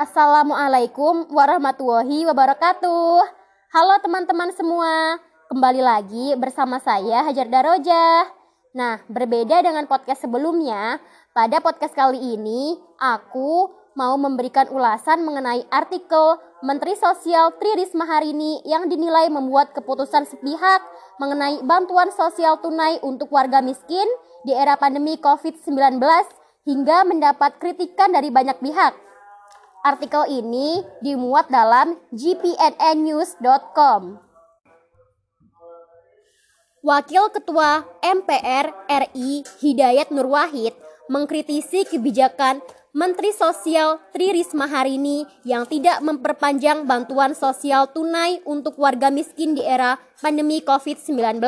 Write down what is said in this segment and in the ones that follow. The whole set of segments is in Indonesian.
Assalamualaikum warahmatullahi wabarakatuh. Halo teman-teman semua, kembali lagi bersama saya Hajar Daroja. Nah, berbeda dengan podcast sebelumnya, pada podcast kali ini aku mau memberikan ulasan mengenai artikel Menteri Sosial Tri Risma hari ini yang dinilai membuat keputusan sepihak mengenai bantuan sosial tunai untuk warga miskin di era pandemi COVID-19 hingga mendapat kritikan dari banyak pihak. Artikel ini dimuat dalam gpnnews.com. Wakil Ketua MPR RI Hidayat Nur Wahid mengkritisi kebijakan Menteri Sosial Tri Risma hari ini yang tidak memperpanjang bantuan sosial tunai untuk warga miskin di era pandemi COVID-19.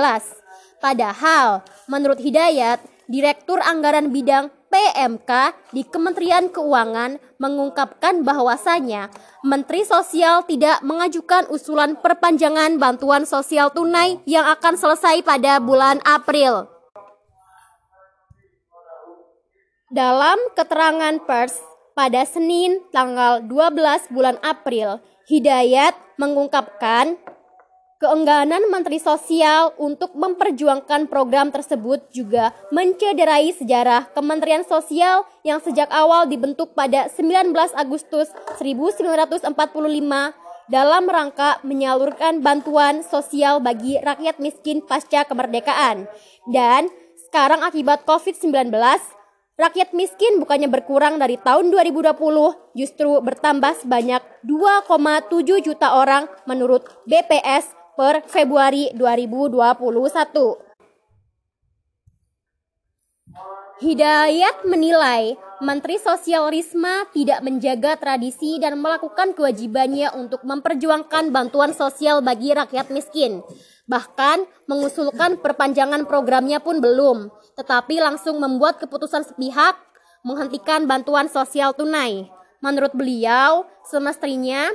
Padahal, menurut Hidayat, Direktur Anggaran Bidang PMK di Kementerian Keuangan mengungkapkan bahwasanya Menteri Sosial tidak mengajukan usulan perpanjangan bantuan sosial tunai yang akan selesai pada bulan April. Dalam keterangan pers pada Senin tanggal 12 bulan April, Hidayat mengungkapkan Keengganan Menteri Sosial untuk memperjuangkan program tersebut juga mencederai sejarah Kementerian Sosial yang sejak awal dibentuk pada 19 Agustus 1945 dalam rangka menyalurkan bantuan sosial bagi rakyat miskin pasca kemerdekaan. Dan sekarang akibat COVID-19, rakyat miskin bukannya berkurang dari tahun 2020, justru bertambah sebanyak 2,7 juta orang menurut BPS per Februari 2021. Hidayat menilai Menteri Sosial Risma tidak menjaga tradisi dan melakukan kewajibannya untuk memperjuangkan bantuan sosial bagi rakyat miskin. Bahkan mengusulkan perpanjangan programnya pun belum, tetapi langsung membuat keputusan sepihak menghentikan bantuan sosial tunai. Menurut beliau, semestinya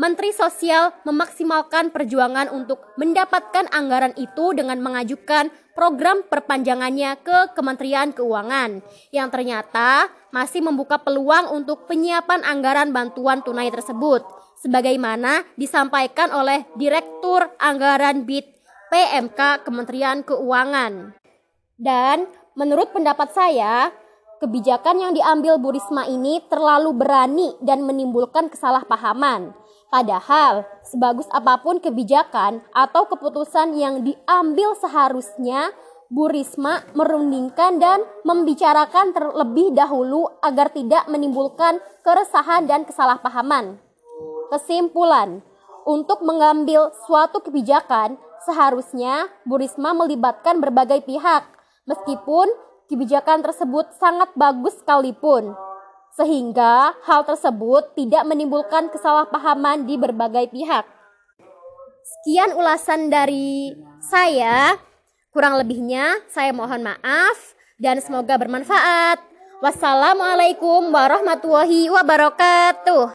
Menteri Sosial memaksimalkan perjuangan untuk mendapatkan anggaran itu dengan mengajukan program perpanjangannya ke Kementerian Keuangan yang ternyata masih membuka peluang untuk penyiapan anggaran bantuan tunai tersebut sebagaimana disampaikan oleh Direktur Anggaran BIT PMK Kementerian Keuangan. Dan menurut pendapat saya, kebijakan yang diambil Bu Risma ini terlalu berani dan menimbulkan kesalahpahaman. Padahal, sebagus apa pun kebijakan atau keputusan yang diambil seharusnya, Bu Risma merundingkan dan membicarakan terlebih dahulu agar tidak menimbulkan keresahan dan kesalahpahaman. Kesimpulan, untuk mengambil suatu kebijakan, seharusnya Bu Risma melibatkan berbagai pihak, meskipun kebijakan tersebut sangat bagus sekalipun sehingga hal tersebut tidak menimbulkan kesalahpahaman di berbagai pihak. Sekian ulasan dari saya. Kurang lebihnya saya mohon maaf dan semoga bermanfaat. Wassalamualaikum warahmatullahi wabarakatuh.